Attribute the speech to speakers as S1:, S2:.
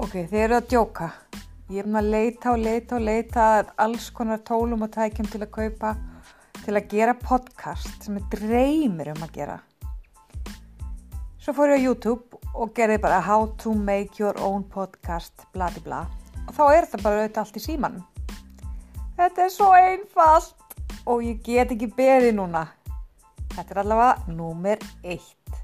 S1: Ok, þið eru að djóka. Ég er með að leita og leita og leita að alls konar tólum og tækjum til að kaupa, til að gera podcast sem er dreymir um að gera. Svo fór ég á YouTube og gerði bara how to make your own podcast, bladi bla. Og þá er það bara auðvitað allt í símanum. Þetta er svo einfalt og ég get ekki beðið núna. Þetta er allavega númer eitt.